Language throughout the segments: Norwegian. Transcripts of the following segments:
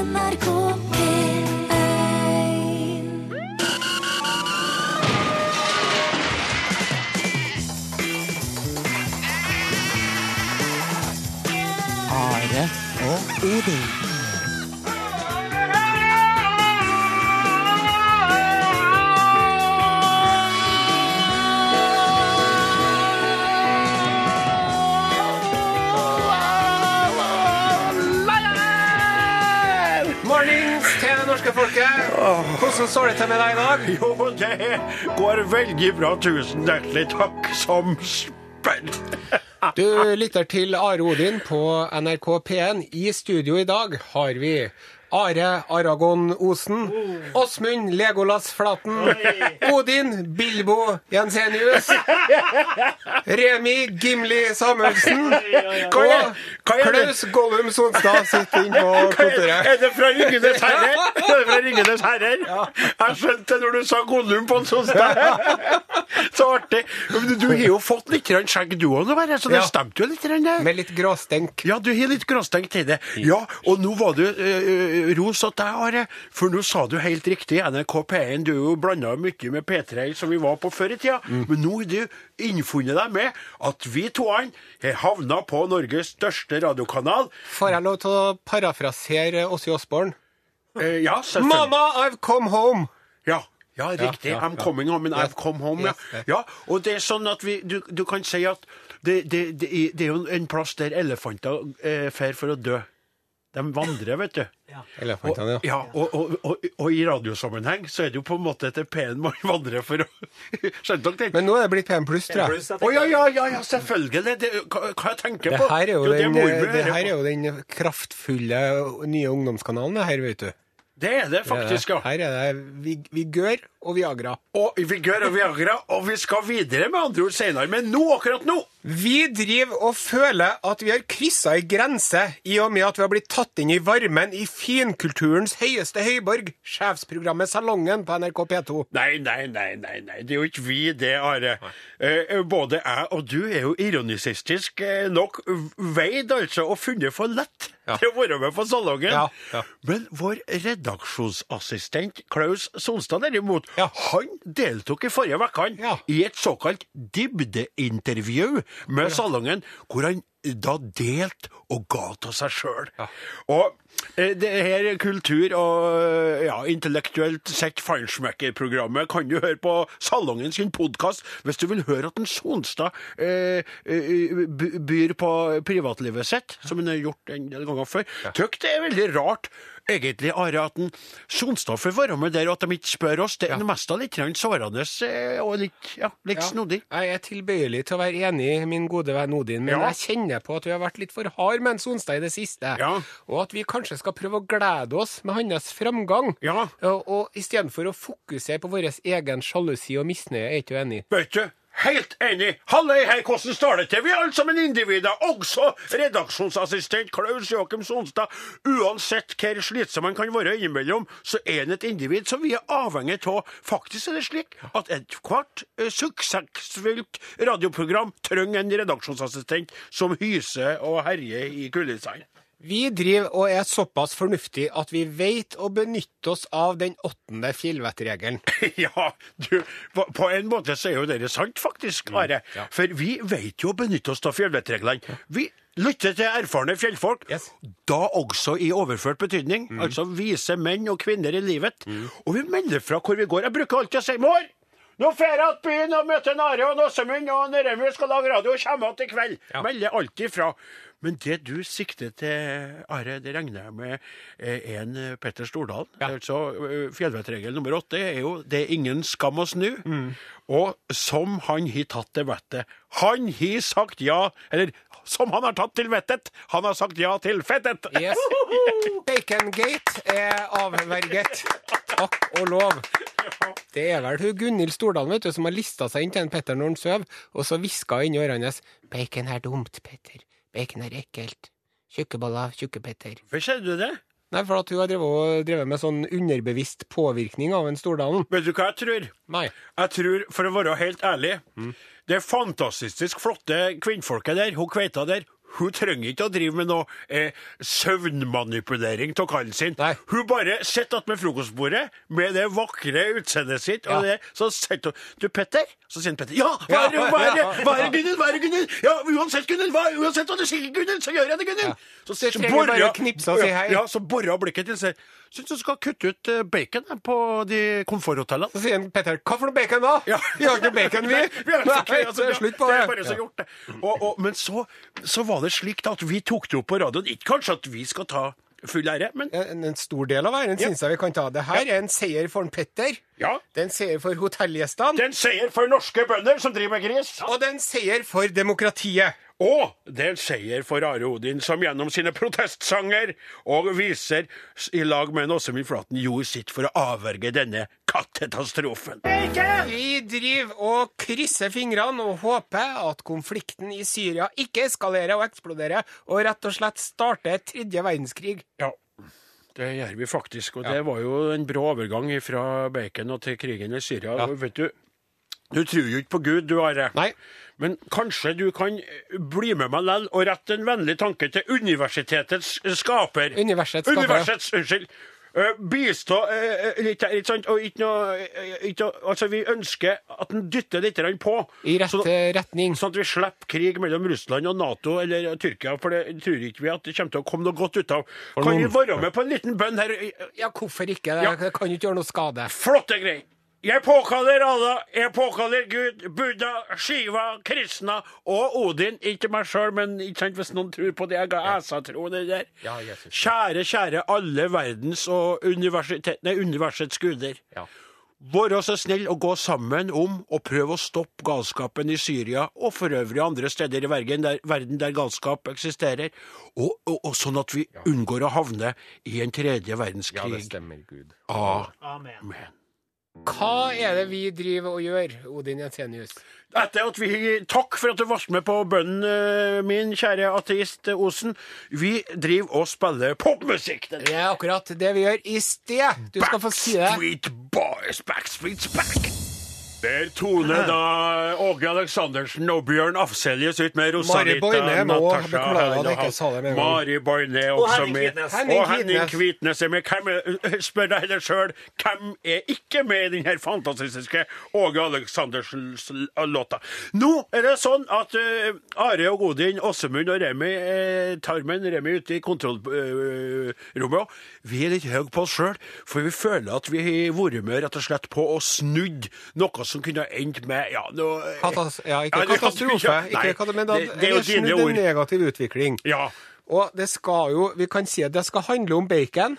NRK P1 Are og Odin. Folket. Hvordan står det til med deg i dag? Jo, det går veldig bra. Tusen hjertelig takk som spør. Du lytter til Are Odin på NRK P1. I studio i dag har vi Are Aragon Osen, Åsmund Legolas Flaten, Odin Bilbo Jensenius, Remi Gimli Samuelsen Hva og er? Klaus Gollum Sonstad sitter inne på kontoret. Er det fra Ringenes herrer? Fra herrer? Jeg skjønte det når du sa Gollum på en sånn sted. Så artig. Men Du har jo fått litt skjegg du òg, så det stemte jo litt. Med litt gråstenk. Ja, du har litt gråstenk til det. Ja, og nå var du uh, ros til deg, Are. For nå sa du helt riktig NRK P1. Du er jo blanda mye med P3 som vi var på før i tida. Men nå har du innfunnet deg med at vi toene har havna på Norges største radiokanal. Får jeg lov til å parafrasere Åssi Osborn? Eh, ja, selvfølgelig. Mamma, I've come home! Ja, ja riktig. ja, I'm ja. coming home and. I've come home. Ja. Ja, og det er sånn at vi, du, du kan si at det, det, det, er- det er jo en plass der elefanter eh, for å dø. De vandrer, vet du. Elefantene, Og, ja, og, og, og, og i radiosammenheng så er det jo på en måte etter P1 man vandrer for å Skjønte dere den? Men nå er det blitt PM pluss, tror jeg. Å ja, ja, ja, ja, selvfølgelig. Det, hva, hva jeg tenker Det på. her er jo, Jo, det den, det her er jo den kraftfulle nye ungdomskanalen, det her, vet du. Det er det faktisk, ja. Her er det Vig Vigør og Viagra. Og Vigør og Viagra, og vi skal videre med andre ord senere. Men nå, akkurat nå Vi driver og føler at vi har kryssa ei grense i og med at vi har blitt tatt inn i varmen i finkulturens høyeste høyborg, sjefsprogrammet Salongen på NRK P2. Nei, nei, nei, nei, nei. det er jo ikke vi det, Are. Eh, både jeg og du er jo ironisistisk eh, nok veid altså og funnet for lett Ja. til å være med på salongen. Ja, ja. Men vår redaksjonsassistent Klaus Sonstad derimot, Ja. han deltok i forrige uke Ja. i et såkalt dybdeintervju med salongen, hvor han da delt og ga til seg sjøl. Og eh, det her kultur- og ja, intellektuelt sett feinschmecker-programmet kan du høre på Salongen sin podkast hvis du vil høre at en Sonstad eh, eh, byr på privatlivet sitt, som han har gjort en del ganger før. Tykk det er veldig rart egentlig, Are, at en Sonstad får være med der, og at de ikke spør oss. Det er mest av litt sårende eh, og litt, ja, litt snodig. Jeg er tilbøyelig til å være enig, min gode venn Odin, men Ja. jeg kjenner på at vi har vært litt for hard med en Sonstad i det siste. Ja. Og at vi kanskje skal prøve å glede oss med hans framgang. Ja. Og, og istedenfor å fokusere på vår egen sjalusi og misnøye, er ikke du enig? Du, helt enig. Halløy, hei, hvordan står det til? Vi er alle sammen individer, også redaksjonsassistent Klaus Joakim Sonstad. Uansett hvor slitsom man kan være innimellom, så er han et individ som vi er avhengig av. Faktisk er det slik at ethvert eh, suksessfullt radioprogram trenger en redaksjonsassistent som hyser og herjer i kulissene. Vi driver og er såpass fornuftig at vi vet å benytte oss av den åttende fjellvettregelen. Ja, du, på, en måte så er jo det sant, faktisk, Are. For vi vet jo å benytte oss av fjellvettreglene. Vi lytter til erfarne fjellfolk, Yes. da også i overført betydning. Altså vise menn og kvinner i livet. Og vi melder fra hvor vi går. Jeg bruker alltid å si mor! Nå drar jeg til byen og møter Nare og Åsemund og Remi skal lage radio og kommer igjen i kveld. Melder alltid fra. Men det du sikter til, Are, det regner jeg med er en eh, Petter Stordalen. Altså, eh, Fjellvettregel nummer åtte er jo 'det er ingen skam å snu'. Og som han har tatt til vettet. Han har sagt ja, eller som han har tatt til vettet, han har sagt ja til fettet. Yes. Bacongate er avverget. Takk og lov. Det er vel hun Gunhild Stordalen vet du, som har lista seg inn til en Petter når han sover, og så hviska inni ørene hans 'Bacon er dumt, Petter. Bacon er ekkelt. Tjukkeboller, tjukke Petter'. Hvorfor sier du det? Nei, for at hun har drevet, drevet med sånn underbevisst påvirkning av en Stordalen. Vet du hva jeg tror? Nei. Jeg tror, for å være helt ærlig, det fantastisk flotte kvinnfolket der, hun kveita der, hun trenger ikke å drive med noe eh, søvnmanipulering av kallen sin. Nei. Hun bare sitter attmed frokostbordet med det vakre utseendet sitt, og det, så sier hun Du, Petter? Så sier Petter Ja, hva er det, hva er det, hva er det, Gunnhild? Hva er det, Gunnhild? Ja, uansett, Gunnhild, uansett hva du sier, Gunnhild, så gjør jeg det, Gunnhild. Så, Du trenger bare å si hei. Ja, så blikket til seg. Syns du skal kutte ut eh, bacon eh, på de komforthotellene? Så sier Petter, hva for noe bacon da? Ja. Vi har ikke bacon, vi. Nei, vi har ikke, Nei, altså, er slutt på det. det. er bare så gjort, det. Og, og, men så, så var det slik at vi tok det opp på radioen. Ikke kanskje at vi skal ta full ære, men En, en stor del av æren syns jeg vi kan ta. Det her er en seier for en Petter. ja. Det er en seier for hotellgjestene. Det er en seier for norske bønder som driver med gris. Og det er en seier for demokratiet. Og det er en seier for Are Odin, som gjennom sine protestsanger og viser i lag med Åsemund Flaten gjorde sitt for å avverge denne katastrofen. Vi driver og krysser fingrene og håper at konflikten i Syria ikke eskalerer og eksploderer, og rett og slett starter tredje verdenskrig. Ja, det gjør vi faktisk. Og det var jo en brå overgang fra bacon og til krigen i Syria. Ja. Vet du, du tror jo ikke på Gud, du, Are. Nei. Men kanskje du kan eh, bli med meg likevel og rette en vennlig tanke til universitetets skaper. Universets skaper. Universets, unnskyld. Eh, bistå uh, litt, litt, sant? Og ikke noe, eh, ikke, Altså, vi ønsker at den dytter litt på. I rett Så- retning. Sånn at vi slipper krig mellom Russland og Nato eller Tyrkia, for det tror ikke vi at det kommer til å komme noe godt ut av. Kan vi være med på en liten bønn her? Ja, hvorfor ikke? Det Ja. kan jo ikke gjøre noe skade. Flotte greier! Jeg påkaller alle. jeg påkaller Gud, Buddha, Shiva, Krishna og Odin. Ikke meg sjøl, men ikke sant, hvis noen tror på det jeg ga Æsa-troen der. Ja, Kjære, kjære alle verdens og universitet, nei, universets guder. Ja. Vær så snill å gå sammen om å prøve å stoppe galskapen i Syria og for øvrig andre steder i verden der, verden der galskap eksisterer, og, og, og sånn at vi unngår å havne i en tredje verdenskrig. Ja, det stemmer, Gud. Amen. Hva er det vi driver og gjør, Odin Jensenius? Etter at vi Takk for at du var med på bønnen eh, min, kjære ateist Osen. Vi driver og spiller popmusikk. Det er akkurat det vi gjør i sted. Du skal få si det. Backstreet Boys, Backstreet's back. Der toner da Åge Aleksandersen og Bjørn Afselius ut med Rosalita, Mari Natasha. Mari Boine også Henning med. Kvitnes. Og Henning Kvitnes. Er med. Hvem spør deg heller sjøl, hvem er ikke med i denne fantastiske Åge Aleksandersen-låta? Nå er det sånn at uh, Are og Godin, Åsemund og Remi, uh, Tarmen Remi ute i kontrollrommet, vi er litt høye på oss sjøl, for vi føler at vi har vært med rett og slett på å snudd noe som kunne ha endt med ja, nå, Katas ja, ikke Ja, katastrofe, ikke kata- men da, det- det er jo dine ord. en negativ utvikling. Ja. Og det skal jo, vi kan si at det skal handle om bacon.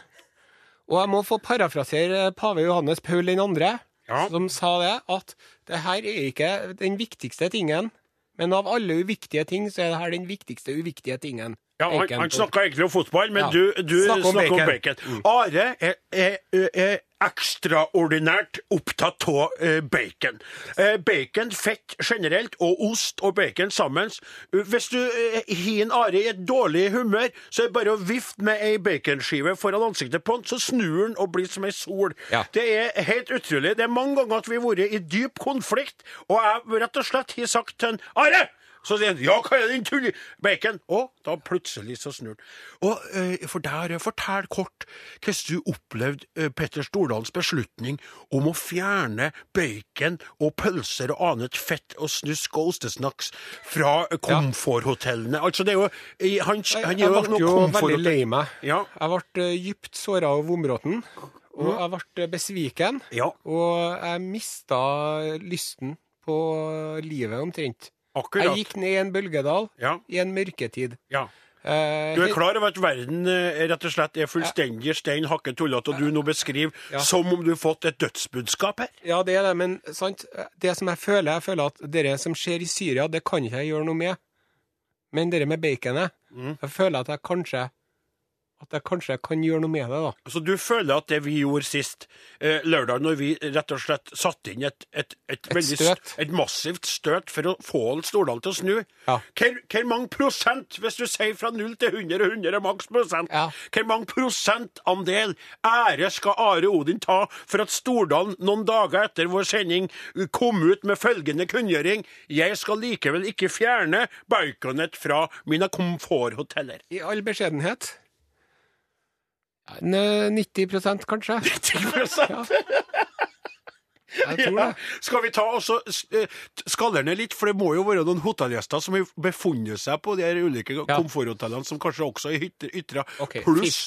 Og jeg må få parafrasere pave Johannes Paul 2., Ja. som sa det, at det her er ikke den viktigste tingen, men av alle uviktige ting, så er det her den viktigste uviktige tingen. Ja, han, Bacon. han snakka egentlig om fotball, men Ja. du, du Snakk snakker om om bacon. bacon. Are er, er, er ekstraordinært opptatt av eh, bacon. Eh, bacon, fett generelt, og ost og bacon sammen. Hvis du eh, har en Are i et dårlig humør, så er det bare å vifte med ei baconskive foran ansiktet på han, så snur han og blir som ei sol. Ja. Det er helt utrolig. Det er mange ganger at vi har vært i dyp konflikt, og jeg rett og slett har sagt til han Are! Så sier han 'ja, hva er det, din tull bacon?' Og da plutselig så snur han. Og eh, for der, fortell kort hvordan du opplevde eh, Petter Stordalens beslutning om å fjerne bacon og pølser og annet fett og snusk og ostesnacks fra eh, komforthotellene. Altså, det er jo Han, Jeg, han jeg er jo ble noe jo veldig lei meg. Ja. Jeg ble eh, dypt såra av Vområten. Og jeg ble besviken. Ja. Og jeg mista lysten på livet omtrent. Akkurat. Jeg gikk ned i en bølgedal Ja. i en mørketid. ja. Eh, Du er klar over at verden eh, rett og slett er fullstendig stein hakke tullete, og du nå beskriver som om du har fått et dødsbudskap her? Ja, det er det, men sant? det som jeg føler, jeg føler at det som skjer i Syria, det kan ikke jeg gjøre noe med. Men det med baconet, Mm. jeg føler at jeg kanskje at jeg kanskje kan gjøre noe med det, da. Så du føler at det vi gjorde sist eh, lørdag, når vi rett og slett satte inn et, et, et, veldig, støt. et massivt støt for å få Stordalen til å snu Ja. hvor, hvor mange prosent, hvis du sier fra 0 til 100, og 100 er maks prosent, Ja. hvor mange prosentandel ære skal Are Odin ta for at Stordalen noen dager etter vår sending kom ut med følgende kunngjøring Jeg skal likevel ikke fjerne baconet fra mine komforthoteller. I all beskjedenhet. Ja, en, eh, 90 kanskje? 10 Jeg tror det. Skal vi ta og så eh, skaller ned litt, for det må jo være noen hotellgjester som har befunnet seg på de ulike Ja. komforthotellene, som kanskje også er ytra, Okay, pluss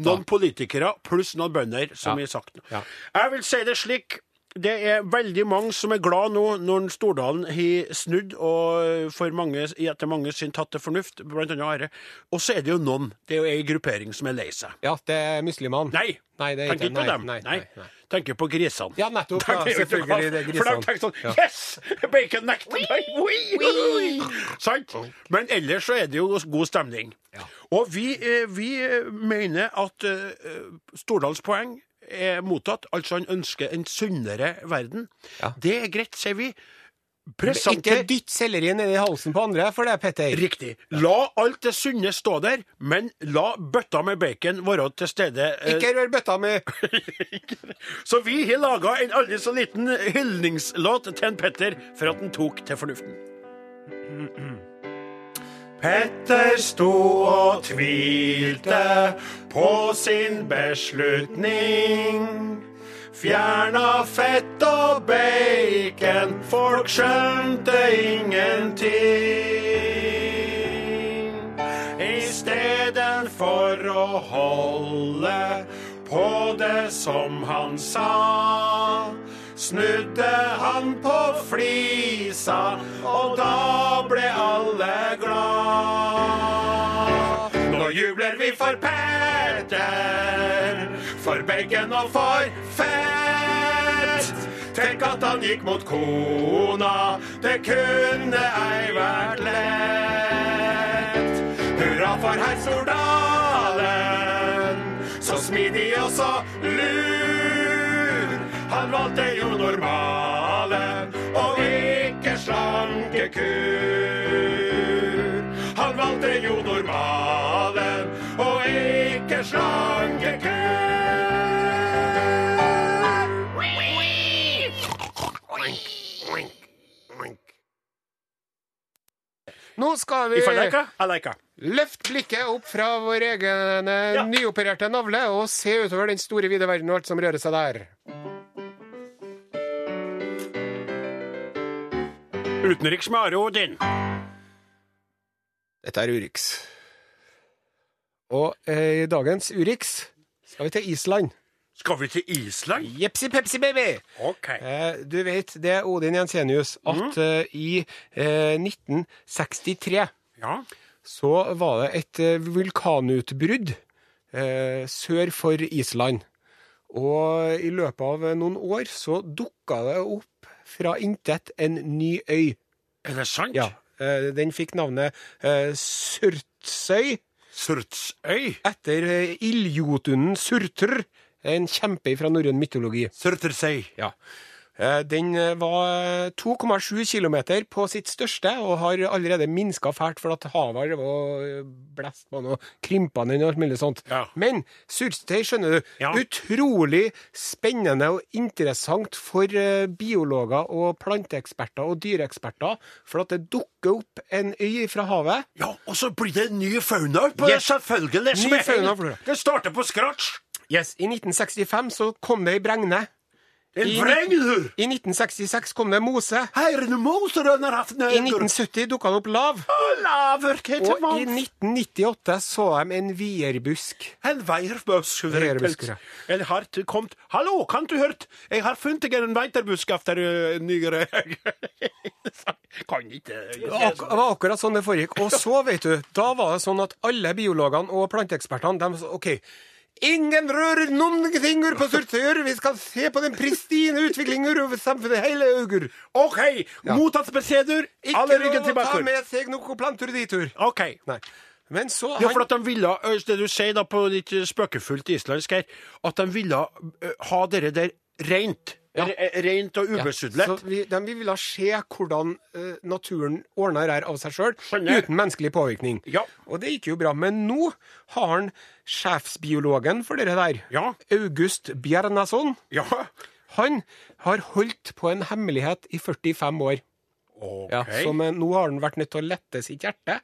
noen politikere, pluss noen bønder, som Ja. har sagt. Ja. Jeg vil si det slik. Det er veldig mange som er glad nå når Stordalen har snudd, og for mange, etter mange sin tatt til fornuft, blant annet Are. Og så er det jo noen, det er jo ei gruppering som er lei seg. Ja, det er muslimene. Nei, Nei, det er tenker ikke- ikke på dem. nei, Nei, nei, tenker på grisene. Ja, nettopp. Ja, selvfølgelig. Det er grisene. For de tenker sånn Ja. Yes! Bacon nekter oi. Sant? Men ellers så er det jo god stemning. Og vi, eh, vi eh, mener at eh, Stordals poeng er mottatt. Altså han ønsker en sunnere verden. Ja. Det er greit, sier vi. Ikke Presenter dytt sellerien ned i halsen på andre, for det er Petter. Riktig. La alt det sunne stå der, men la bøtta med bacon være til stede. eh, Ikke rør bøtta mi! Så vi har laga en aldri så liten hyldningslåt til en Petter for at han tok til fornuften. Petter sto og tvilte på sin beslutning. Fjerna fett og bacon, folk skjønte ingenting. Istedenfor å holde på det som han sa, snudde han på flisa, og da ble alle glad. Nå jubler vi for Petter, for bacon og for fett. Tenk at han gikk mot kona, det kunne ei vært lett. Hurra for herr Stordalen, så smidig og så lur. Han valgte jo normalen og ikke slankekur. Han valgte jo normalen og ikke slankekur. Nå skal vi Løft I like I like her. blikket opp fra vår egen eh, Ja. nyopererte navle og se utover den store, vide verden og alt som rører seg der. Utenriks med Are Odin. Dette er Urix. Og eh, i dagens Urix skal vi til Island. Skal vi til Island? Jepsi pepsi baby! OK. Eh, du vet det, Odin Jensenius, at eh, i eh, 1963 Ja. så var det et eh, vulkanutbrudd eh, sør for Island. Og i løpet av noen år så dukka det opp fra intet en ny øy. Er det sant? Ja, eh, Den fikk navnet eh, Surtsøy Surtsøy? etter eh, ildjotunen Surtr, en kjempe fra norrøn mytologi. Surtersøy. Ja. Eh, Den eh, var 2,7 km på sitt største, og har allerede minska fælt for at havet har blest på og krympa den og alt mulig sånt. Ja. Men Surstøy, skjønner du, Ja. utrolig spennende og interessant for eh, biologer og planteeksperter og dyreeksperter, for at det dukker opp en øy fra havet. Ja, og så blir det en ny fauna på Yes. det, selvfølgelig. Ny fauna. Det starter på scratch. Yes, I 1965 så kom det ei bregne. En vrengdur. I 1966 kom det mose. Herrene moserønner haft I 1970 dukka det opp lav. Laver, Og i 1998 så de en vierbusk. En veierbusk. Veierbusk, ja. En har kommet Hallo, kan du hørt? Jeg har funnet en veierbusk etter uh, nyere Kan ikke Det var akkurat sånn det foregikk. Og så, vet du, da var det sånn at alle biologene og planteekspertene de OK. Ingen rører noen ting på Surtsøyer! Vi skal se på den pristine utviklingen over samfunnet hele Augur! OK, mottatt beskjeder. Ikke lov å ta med seg noen planter dit, tur. OK. Nei. Men så Ja, for at de ville, det du sier da på litt spøkefullt islandsk her, at de ville ha dere der rent. Ja. Rent og ubesudlet. så vi, de, vi ville se hvordan uh, naturen ordna det her av seg sjøl, uten menneskelig påvirkning. Ja. Og det gikk jo bra. Men nå har han sjefsbiologen for det der, Ja. August Bjernason, Ja. han har holdt på en hemmelighet i 45 år. OK. Ja, så eh, nå har han vært nødt til å lette sitt hjerte.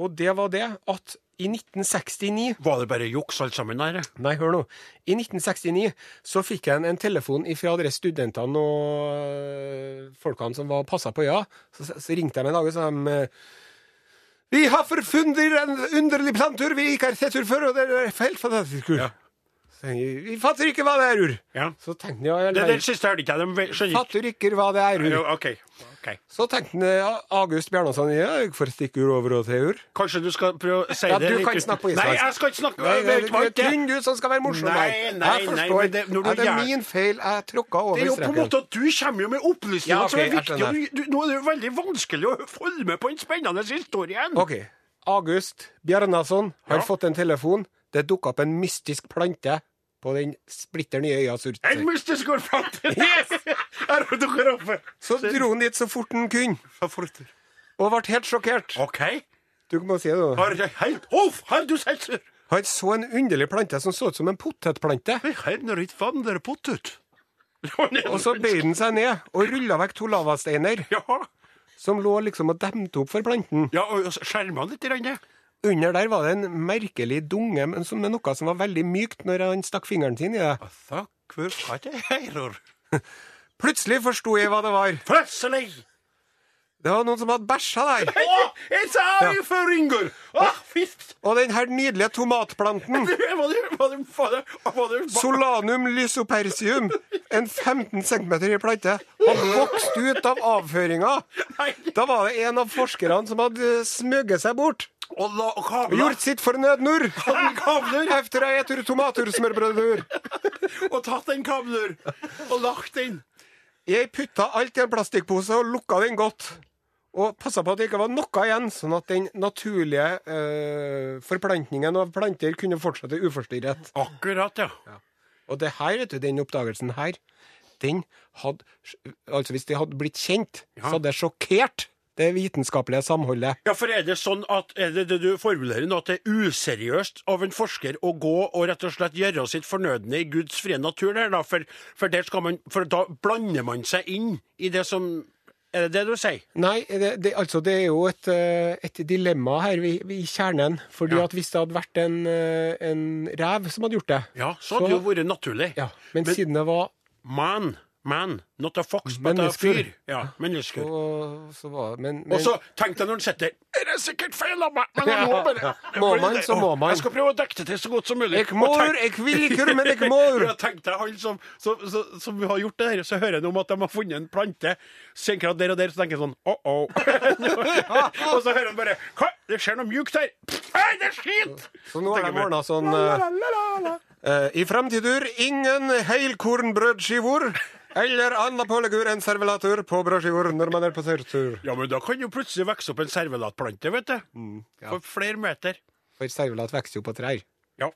Og det var det at i 1969 Var det bare juks alt sammen der? Nei, hør nå. I 1969 så fikk jeg en, en telefon fra dere studentene og øh, folkene som var passa på øya. Så, så ringte de en dag og sa de, Vi har forfunnet en underlig plantur vi ikke har sett før, og det er helt fantastisk. Ja. Så jeg, Vi fatter ikke hva det er, Ur. Ja. Så tenkte jeg, Det ja, jeg siste hørte ikke jeg. De fatter ikke hva det er, Ur. Ja, OK. Ok. Så tenkte han, August Bjarnason ja, jeg får stikke ur over og til Ur. Kanskje du skal prøve å si Ja, det du kan ikke snakke på islandsk. Nei, jeg skal ikke snakke Nei, det, er kun du som skal være morsom Nei, nei, jeg forstår. Nei, det- ja, det er min feil. Jeg tråkka over Det er jo på en måte at du kommer jo med opplysninger Ja, okay, som er viktige. Nå er det jo veldig vanskelig å følge med på den spennende historien. OK. August Bjarnason har Ja. fått en telefon. Det dukka opp en mystisk plante på den splitter nye øya En mystisk plante! Yes! Her har oppe. Så dro han dit så fort han kunne, og ble helt sjokkert. OK. Du må si det, da. Har jeg helt Hoff, har du sett? Han så en underlig plante som så ut som en potetplante. Jeg kjenner ikke vandrepottet. Og så bøyde han seg ned og rulla vekk to lavasteiner Ja, som lå liksom og demte opp for planten. ja og skjerma litt. i denne Under der var det en merkelig dunge men som noe som var veldig mykt når han stakk fingeren sin i det. Takk for at jeg hører. Plutselig forsto jeg hva det var. Plutselig! Det var noen som hadde bæsja der. It's jo for Ingur! Å! Og den her nydelige tomatplanten, Solanum lysopersium, en 15 cm i plante, hadde vokst ut av avføringa. Da var det en av forskerne som hadde smøget seg bort Og la og gjort sitt fornødnor. Efter ei etter tomatursmørbrøddur. og tatt en kabler og lagt den. Jeg putta alt i en plastikkpose og lukka den godt. Og passa på at det ikke var noe igjen, sånn at den naturlige eh, forplantningen av planter kunne fortsette uforstyrret. Akkurat, ja. Og det her, vet du, den oppdagelsen her, den hadde Altså, hvis det hadde blitt kjent, så hadde det sjokkert det vitenskapelige samholdet. Ja, for er det sånn at er det, det du formulerer nå, at det er useriøst av en forsker å gå og rett og slett gjøre sitt fornødne i Guds frie natur der, da? For, for, der skal man, for da blander man seg inn i det som Er det det du sier? Nei, det, det, altså, det er jo et, eh, et dilemma her i, i kjernen. Fordi Ja. at hvis det hadde vært en, eh, en rev som hadde gjort det Ja, så hadde det jo vært naturlig. ja, men, Men- siden det var Man, man, not a fox, but a Mennesker. fyr. Ja, mennesker. Og så var, men, men, Og så tenk deg når han sitter Er det sikkert feil av meg? Men jeg må bare Må man, så må man. Jeg skal prøve å dekke det til så godt som mulig. Jeg må, tenk- jeg vil ikke, men jeg må. Ja, tenk deg han som, som, som, som har gjort det her, så hører han om at de har funnet en plante. Så tenker han der og der, så tenker han sånn oh-oh. og så hører han bare Hva? Det skjer noe mjukt her. Nei, det er skit! Så nå har de ordna sånn La, eh, I framtidur ingen heilkornbrødskivor eller anna påleggur enn servelatur på brødskivor når man er på surtur. Ja, men da kan jo plutselig vokse opp en servelatplante, vet du. Mm, For flere meter. For servelat vokser jo på trær. Ja.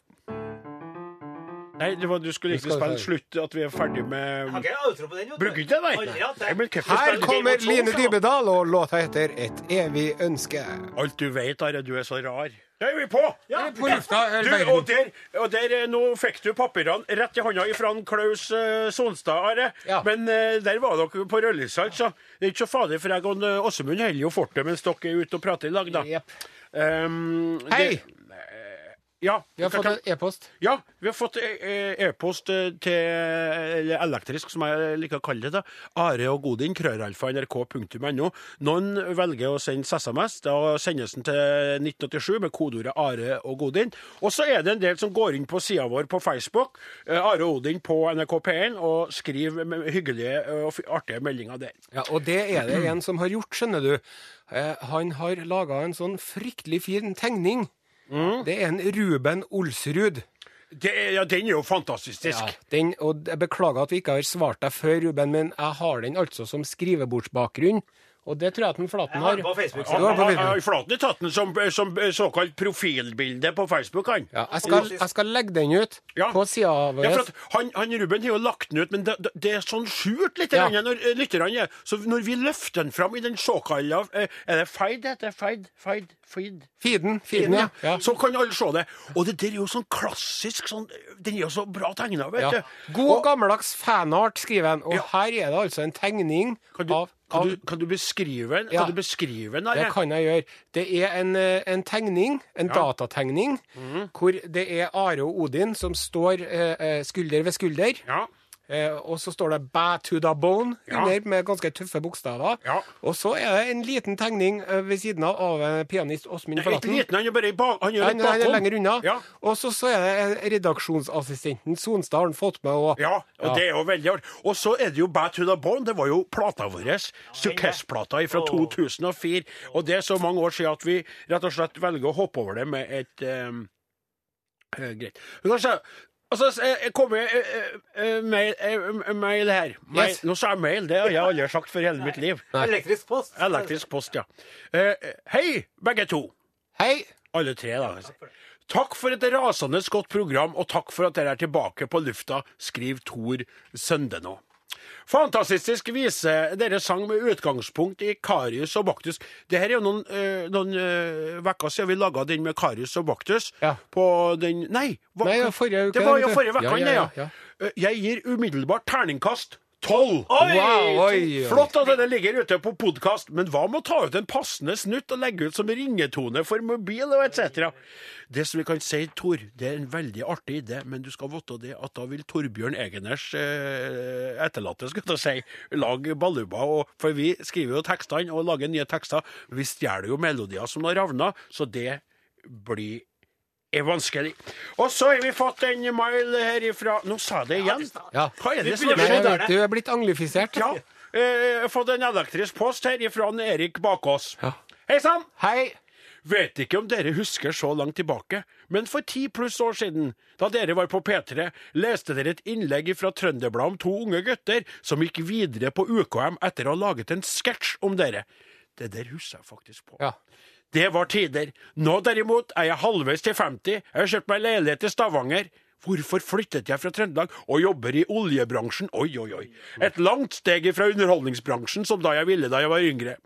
Nei, det var, du skulle ikke spille slutt, at vi er ferdig med Har ikke outro på den? Bruker ikke det, nei? Her kommer Line. Dybedal, og låta heter Et evig ønske. Alt du vet, Are, du er så rar. Da er vi på! På lufta Du, og der, og der eh, Nå fikk du papirene rett i hånda fra Klaus uh, Sonstad, Are. Ja. Men uh, der var dere på rødlyset, altså. Det er ikke så farlig, for jeg og Åsemund holder jo fortet mens dere er ute og prater i lag, da. Yep. Um, Hei! det- ja, Vi har fått en e-post. ja, vi har fått e-post eh, til eller elektrisk, som jeg liker å kalle det. da. Are og Godin, krøralfa, nrk.no. Noen velger å sende SMS. Da sendes den til 1987 med kodeordet Are og Godin. Og så er det en del som går inn på sida vår på Facebook, eh, Are og Odin på NRK P1, og skriver hyggelige eh, og artige meldinger der. Ja, og det er det en som har gjort, skjønner du. Han har laga en sånn fryktelig fin tegning. Det er en Ruben Olsrud. Det er, ja, den er jo fantastisk. Ja, den, og jeg beklager at vi ikke har svart deg før, Ruben, men jeg har den altså som skrivebordsbakgrunn. Og det tror jeg at den Flaten Jeg har har. på Facebook. Ja, har på Han Facebook. har Flaten tatt den som, som såkalt profilbilde på Facebook, han. Ja, jeg, skal, jeg skal legge den ut Ja. på sida vår. Ja, for at han, han Ruben har jo lagt den ut, men det, det- er sånn skjult litt Ja. når eh, lytterne er. Så når vi løfter den fram i den såkalte eh, Er det feid det heter? Feid? Feid? Feid? Feeden, feeden, ja. ja. Så kan alle se det. Og det der er jo sånn klassisk sånn Den er jo så bra tegna, vet ja. du. God Og- gammeldags fanart, skriver han. Og Ja. her er det altså en tegning du, av, kan, du, kan du beskrive den? Ja. Kan du beskrive den? Det kan jeg gjøre. Det er en, eh, en tegning, en datategning, mm. hvor det er Are og Odin som står eh, eh, skulder ved skulder. Ja. Eh, og så står det 'Bæ to the bone' Ja. under med ganske tøffe bokstaver. Ja. Og så er det en liten tegning eh, ved siden av av eh, pianist Åsmund Ikke Flaten. liten, han er bare i ba han er Han, litt han er lenger unna. Ja. Og så, så er det redaksjonsassistenten Sonstad har han fått med. Og, Ja, og Ja. det er jo veldig artig. Og så er det jo Bad to the Bone. Det var jo plata vår. Sukkess-plata fra 2004. Og det er så mange år siden at vi rett og slett velger å hoppe over det med et um, Greit. Altså, jeg kommer eh, mail, mail her. Mail. Yes. Nå sa jeg mail, det har jeg aldri sagt for hele mitt liv. Elektrisk post. Elektrisk post, ja. Eh, hei, begge to. Hei! Alle tre, da. Takk for et rasende godt program, og takk for at dere er tilbake på lufta, skriver Tor Sønde nå. Fantastisk vise dere sang med utgangspunkt i Karius og Baktus. Det her er jo noen, øh, noen eh, vekker siden vi laga den med Karius og Baktus. Ja. På den Nei, hva- Nei, ja, forrige uke, det var jo forrige uke, Ja, ja, Eh, Jeg gir umiddelbart terningkast tolv. Wow, oi, oi. Flott at denne ligger ute på podkast, men hva med å ta ut en passende snutt og legge ut som ringetone for mobil og etc.? Det som vi kan si, Tor, det er en veldig artig idé, men du skal vite det at da vil Torbjørn Egeners eh, etterlatte skulle jeg si, lage baluba. Og, for vi skriver jo tekstene og lager nye tekster. Vi stjeler jo melodier som har ravna, så det blir er vanskelig. Og så har vi fått en mail her ifra Nå sa jeg det igjen. Ja. Hva er det som Nei, jeg vet, du er blitt anglifisert. Ja. Eh, Jeg har fått en elektrisk post her ifra Erik Bakås. Ja. Hei sann! Hei! Vet ikke om dere husker så langt tilbake, men for ti pluss år siden, da dere var på P3, leste dere et innlegg fra Trønderbladet om to unge gutter som gikk videre på UKM etter å ha laget en sketsj om dere. Det der husker jeg faktisk på. Ja. Det var tider. Nå derimot er jeg halvveis til 50. Jeg har kjøpt meg leilighet i Stavanger. Hvorfor flyttet jeg fra Trøndelag og jobber i oljebransjen? Oi, oi, oi. Et langt steg fra underholdningsbransjen som da jeg ville da jeg var yngre.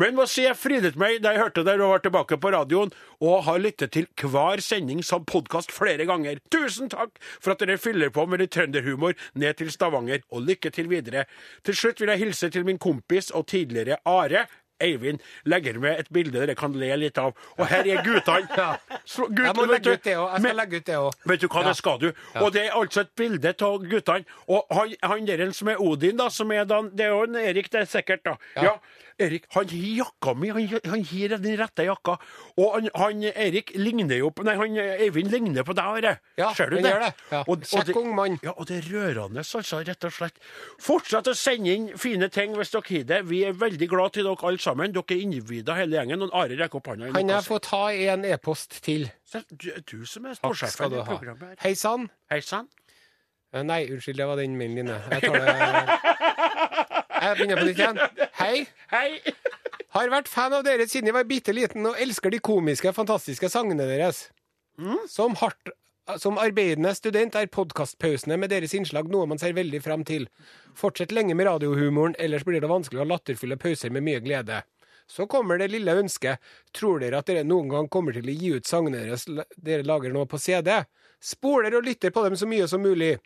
Men hva si, jeg frydet meg da jeg hørte dere og var tilbake på radioen, og har lyttet til hver sending som podkast flere ganger. Tusen takk for at dere fyller på med litt trønderhumor ned til Stavanger, og lykke til videre. Til slutt vil jeg hilse til min kompis og tidligere Are. Eivind legger med et bilde dere kan le litt av. Og her er guttene. Ja. gutt- Jeg må legge ut det òg. Jeg skal legge ut det òg. Vet du hva, det skal du. Og det er altså et bilde av guttene. Og han, han der som er Odin, da, som er da, det er jo en Erik, det er sikkert, da. Ja. Erik, han har jakka mi, han, han gir den rette jakka. Og han, han Erik ligner jo på Nei, han Eivind ligner på deg, Are. Ja, Ser du det? gjør det. Ja. Kjekk ung mann. Ja, og det er rørende, altså, rett og slett. Fortsett å sende inn fine ting hvis dere har det. Vi er veldig glad til dere alle sammen. Dere er individer, hele gjengen. Og Are rekker opp hånda. Kan jeg få ta en e-post til? Så Du, du som er storsjefen i programmet her. Hei sann. Hei sann. Eh, Nei, unnskyld, det var den mailen din. Jeg tar det Jeg begynner på nytt igjen. Hei. Hei. Har vært fan av dere siden jeg var bitte liten, og elsker de komiske, fantastiske sangene deres. Som, hardt, som arbeidende student er podkastpausene med deres innslag noe man ser veldig fram til. Fortsett lenge med radiohumoren, ellers blir det vanskelig å ha latterfulle pauser med mye glede. Så kommer det lille ønsket. Tror dere at dere noen gang kommer til å gi ut sangene deres dere lager nå på CD? Spoler og lytter på dem så mye som mulig.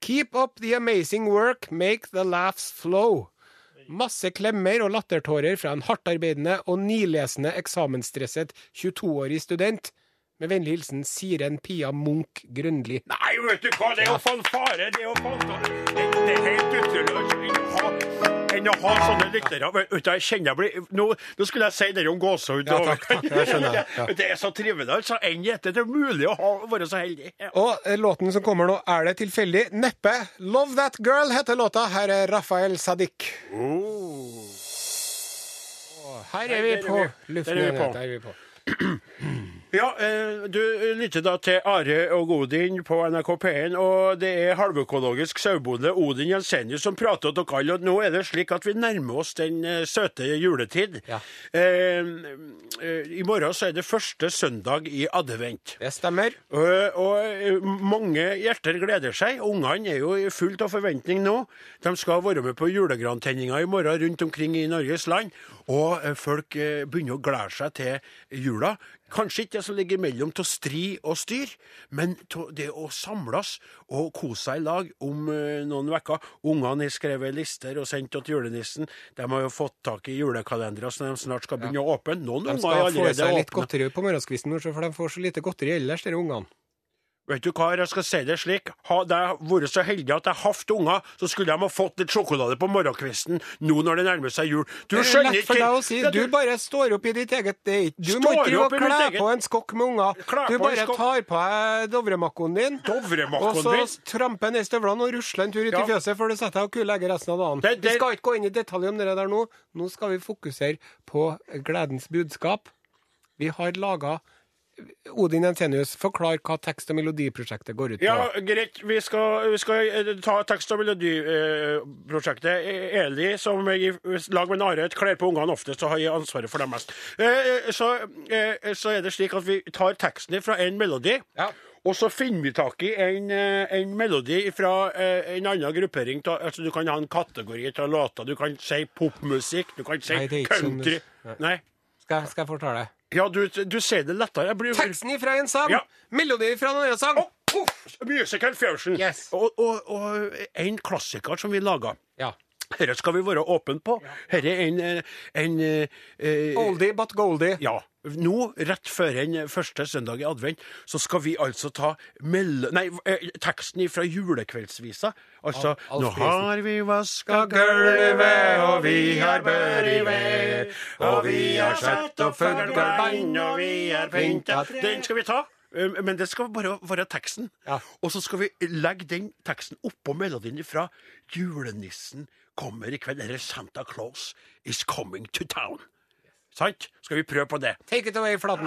Keep up the amazing work, make the laughs flow. Masse klemmer og lattertårer fra en hardtarbeidende og nilesende eksamensstresset 22-årig student. Med vennlig hilsen Siren Pia Munch Grønli. Nei, vet du hva, det er jo fanfare. Det er jo fanfare. Det, det er helt utrolig enn å ha, sånne lyttere. Jeg kjenner jeg blir nå, nå skulle jeg si det om gåsehud. Ja, takk, takk, jeg skjønner, ja. Det er så trivelig. altså. Enn etter Det er mulig å ha, være så heldig. Ja. Og eh, låten som kommer nå, er det tilfeldig? Neppe. Love That Girl heter låta. Her er Rafael Sadik. Her er vi på luften. Der er vi på. Ja, eh, du lytter da til Are og Odin på NRK P1, og det er halvøkologisk sauebonde Odin Jensenius som prater til dere alle. Og nå er det slik at vi nærmer oss den eh, søte juletid. Ja. Eh, I morgen så er det første søndag i advent. Det stemmer. Og, og mange hjerter gleder seg. Ungene er jo fullt av forventning nå. De skal være med på julegrantenninga i morgen rundt omkring i Norges land. Og folk begynner å glede seg til jula. Kanskje ikke det som ligger mellom til stri og styr, men det å samles og kose seg i lag om uh, noen uker. Ungene har skrevet lister og sendt til julenissen. De har jo fått tak i julekalendere som de snart skal begynne å åpne. Noen De skal få seg litt åpne. godteri på morgenskvisten, for de får så lite godteri ellers, disse ungene. Vet du hva, jeg skal si det slik. Hadde jeg vært så heldig at jeg hatt unger, så skulle de ha fått litt sjokolade på morgenkvisten nå når det nærmer seg jul. Du Det er skjønner lett for ikke deg å si. Ja, Du bare står opp i ditt eget date. Du må ikke drive og kle eget- på en skokk med unger. Du bare tar på deg Dovremakkoen din, Dovremakkoen og så tramper ned støvlene og rusler en tur ut Ja. i fjøset før du setter deg og kulegger resten av dagen. Det- det- Vi skal ikke gå inn i detalj om det der nå. Nå skal vi fokusere på gledens budskap. Vi har laga Odin Jensenius, forklar hva tekst- og melodiprosjektet går ut på. Ja, greit. Vi skal, vi skal eh, ta tekst- og melodiprosjektet. Eli, som i lag med Are kler på ungene oftest, og har ansvaret for dem mest. Eh, Så, eh, så er det slik at vi tar teksten fra en melodi. Ja. Og så finner vi tak i en, en melodi fra en annen gruppering. Altså, du kan ha en kategori av låter. Du kan si popmusikk, du kan si Nei, det sånn- country. Nei. Nei. Skal, skal jeg fortale? Ja, du, du sier det lettere. Jeg blir Teksten ifra en sang, Ja. melodi fra en annen sang. Å, poff! Musical fusion. Yes. Og, og, og en klassiker som vi laga. Ja. Dette skal vi være åpne på. Dette er en, en, en eh, eh, Oldie but goldie. Ja. Nå, rett før den første søndag i advent, så skal vi altså ta mel nei, eh, teksten fra julekveldsvisa. Altså Al Nå har vi vaska gulvet, og vi har bør i ved, og vi har satt opp fuglebein, og vi har pynta Den skal vi ta. eh, Men det skal bare være teksten. Ja. Og så skal vi legge den teksten oppå melodien fra Julenissen kommer i kveld, eller Santa Claus is coming to town. Sant? Skal vi prøve på det? Take it away, Flaten.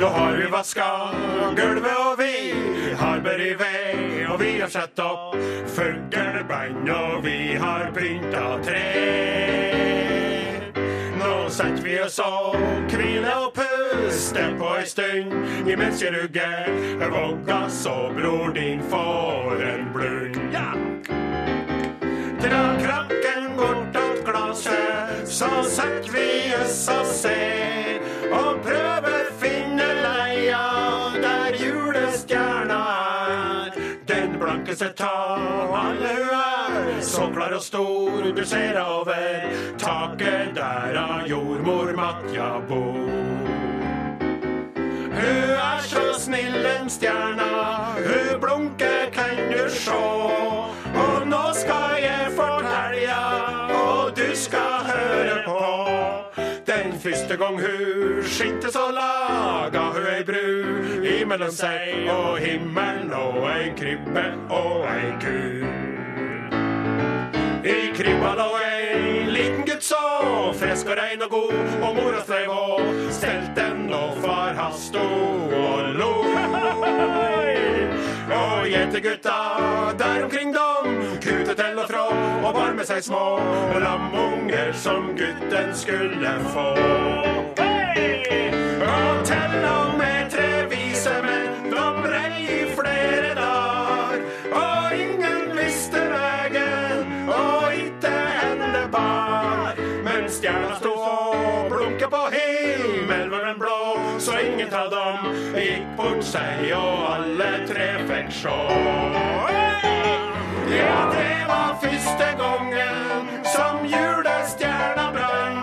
Nå har vi vaska gulvet, og vi har bør i ved, og vi har satt opp fuglebein, og vi har pynta tre. Nå setter vi oss og hviler og puster på ei stund, imens jeg rugger vogga så bror din får en blund. Ja! Dra krakken bortåt glaset, så setter vi oss og ser. Og prøver finne leia der julestjerna er. Den blankeste av alle hun er, så klar og stor du ser over taket der av jordmor Matja bor. Hun er så snill, den stjerna. Hun blunker, kan du sjå. Og nå skal Den første gang hun skinte, så laga hun ei bru imellom seg og himmelen og ei krybbe og ei ku. I krybba lå ei liten gutt så frisk og rein og god, og mora streiv og stelte den, og far hans sto og lo. Og gjetegutta der omkring dem kutet til og fra og varme seg små lamunger som gutten skulle få. Og til og med tre vise menn, de brei i flere dager. Og ingen visste veien, og ikke henne bar. Men stjerna sto og blunka på himmelen blå, så ingen av dem gikk bort seg, og alle tre fikk sjå. Ja, det var første gangen som julestjerna brann.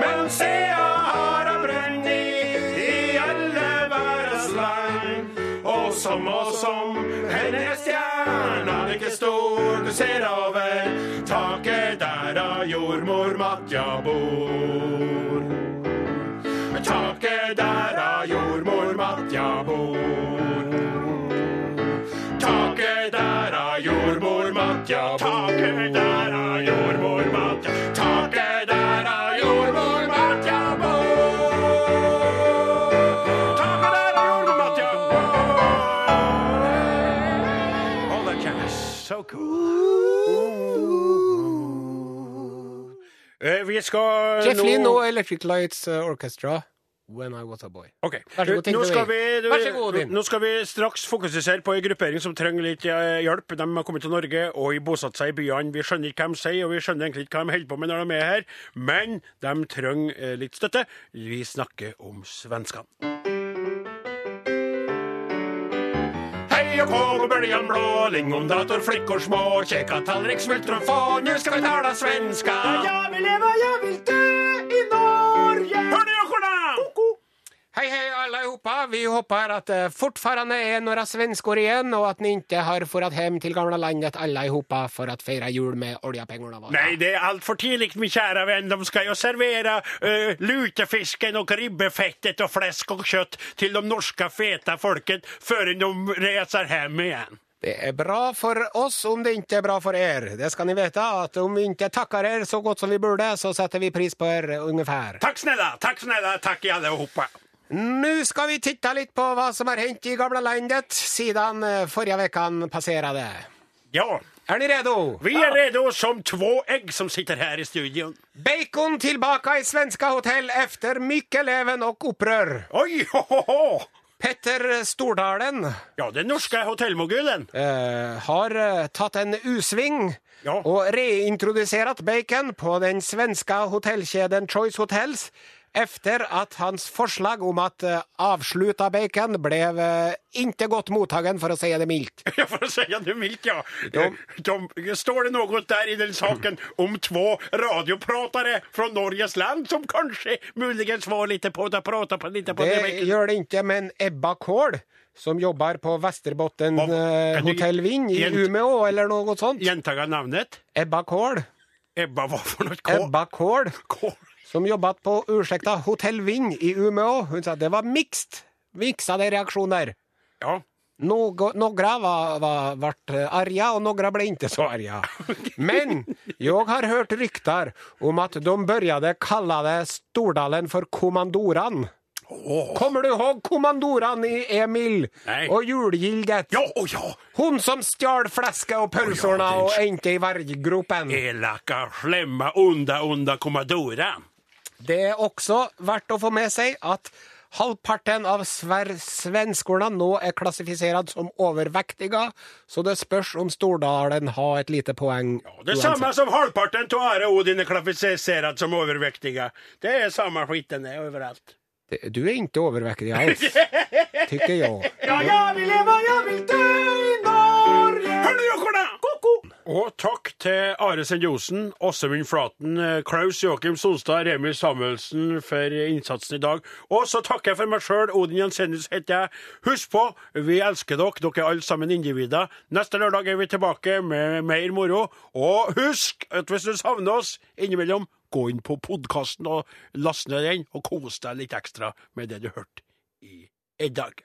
Men sia har hun brent i, alle verdens land. Og som og som henne er stjerna like stor du ser over taket der av jordmor Matja bor. Taket der av jordmor Matja bor. Taket der av jordmor jordmormat, ja. Taket der er jordmormat, ja. Taket der er jordmormat, ja. Taket der er jordmormat, ja. All that can is so cool. Uh, vi skal Jeff Lynn og Electric Lights eh, Orchestra. When I was a boy. Ok. God, nå, skal vi, Vær så god, nå skal vi straks fokusere på en gruppering som trenger litt eh, hjelp. De har kommet til Norge og bosatt seg i byene. Vi skjønner ikke hva de sier, og vi skjønner egentlig ikke hva de holder på med når de er her, men de trenger eh, litt støtte. Vi snakker om svenskene. Hei og kå og bøljan blå, lingondator, flickor små, kjekka tallrik, smultron få, nu ska vi tala svenska. Jeg vil leve, jeg vil dø i Hei, alle sammen. Vi håper at det fortfarande er några svenskor igjen, og at ni ikke har dratt hjem til gamla landet alle sammen for å feire jul med oljepengene våre. Nei, det er altfor tidlig, tidigt min kjære venn. De skal jo servera uh, lutefisken og ribbefettet og flesk og kjøtt til de norske feta folket før de reser hjem igjen. Det er bra for oss om det ikke er bra for er. Det skal ni veta at om vi ikke takker er så godt som vi burde, så setter vi pris på er ungefär. Takk snälla, takk snälla, takk i allihopa. Nu skal vi titte litt på hva som har hendt i gamle landet siden forrige förra veckan. Ja, Er ni redo? vi er redo som två egg som sitter her i studion. Bacon tilbake i svenska hotell efter mycket leven og opprør. Oi, ho, ho, ho. Petter Stordalen Ja, den norske hotellmogulen. Uh, har tatt en U-sving Ja. og reintroducerat bacon på den svenska hotellkjeden Choice Hotels efter at hans forslag om at avslutta bacon ble ikke godt mottagen for å si det mildt. Ja, for å si det mildt, ja. De, de, står det noe der i den saken om to radiopratere fra Norges land som kanskje muligens var litt på det prata på lite på Det det? gjør det ikke, men Ebba Kål som jobber på Vesterbotten eh, Hotell Vind i Umeå eller noe sånt. Gentaga navnet? Ebba Kål. Ebba hva for noe? Kål? Ebba Kål. K- som jobbat på ursäkta, Hotell Vind i Umeå. Hun sa det var mixed. Miksa de reaksjoner. Ja. Noen eh, arga og noen ble ikke så arga. Men jeg har hørt ryktar om at de begynte å kalle det Stordalen for kommandoran. Kommer du ihåg kommandoran i Emil Nei. og julgildet? Ja, oh, ja! Hun som stjal fläsket och oh, Ja, är- och i varggropen. Elaka, slemme, onda, onda kommandoran. Det er også verdt å få med seg at halvparten av sver svenskorna nå er klassifisert som overvektige, så det spørs om Stordalen har et lite poeng. Det är samme som halvparten av Are Odin er klassifisert som overvektige. Det er samme skitten overalt. Det- Du er ikke overvektig alls, tykker jeg. Ja, jeg vil leve, jeg vil dø i Norge. Hør nå. Og takk til Are Send-Josen, Åsemund Flaten, Klaus Joakim Sonstad, Remi Samuelsen for innsatsen i dag. Og så takker jeg for meg sjøl. Odin Jensenius heter jeg. Husk på, vi elsker dere. Dere er alle sammen individer. Neste lørdag er vi tilbake med mer moro. Og husk at hvis du savner oss innimellom, gå inn på podkasten og last ned den, og kos deg litt ekstra med det du hørte i dag.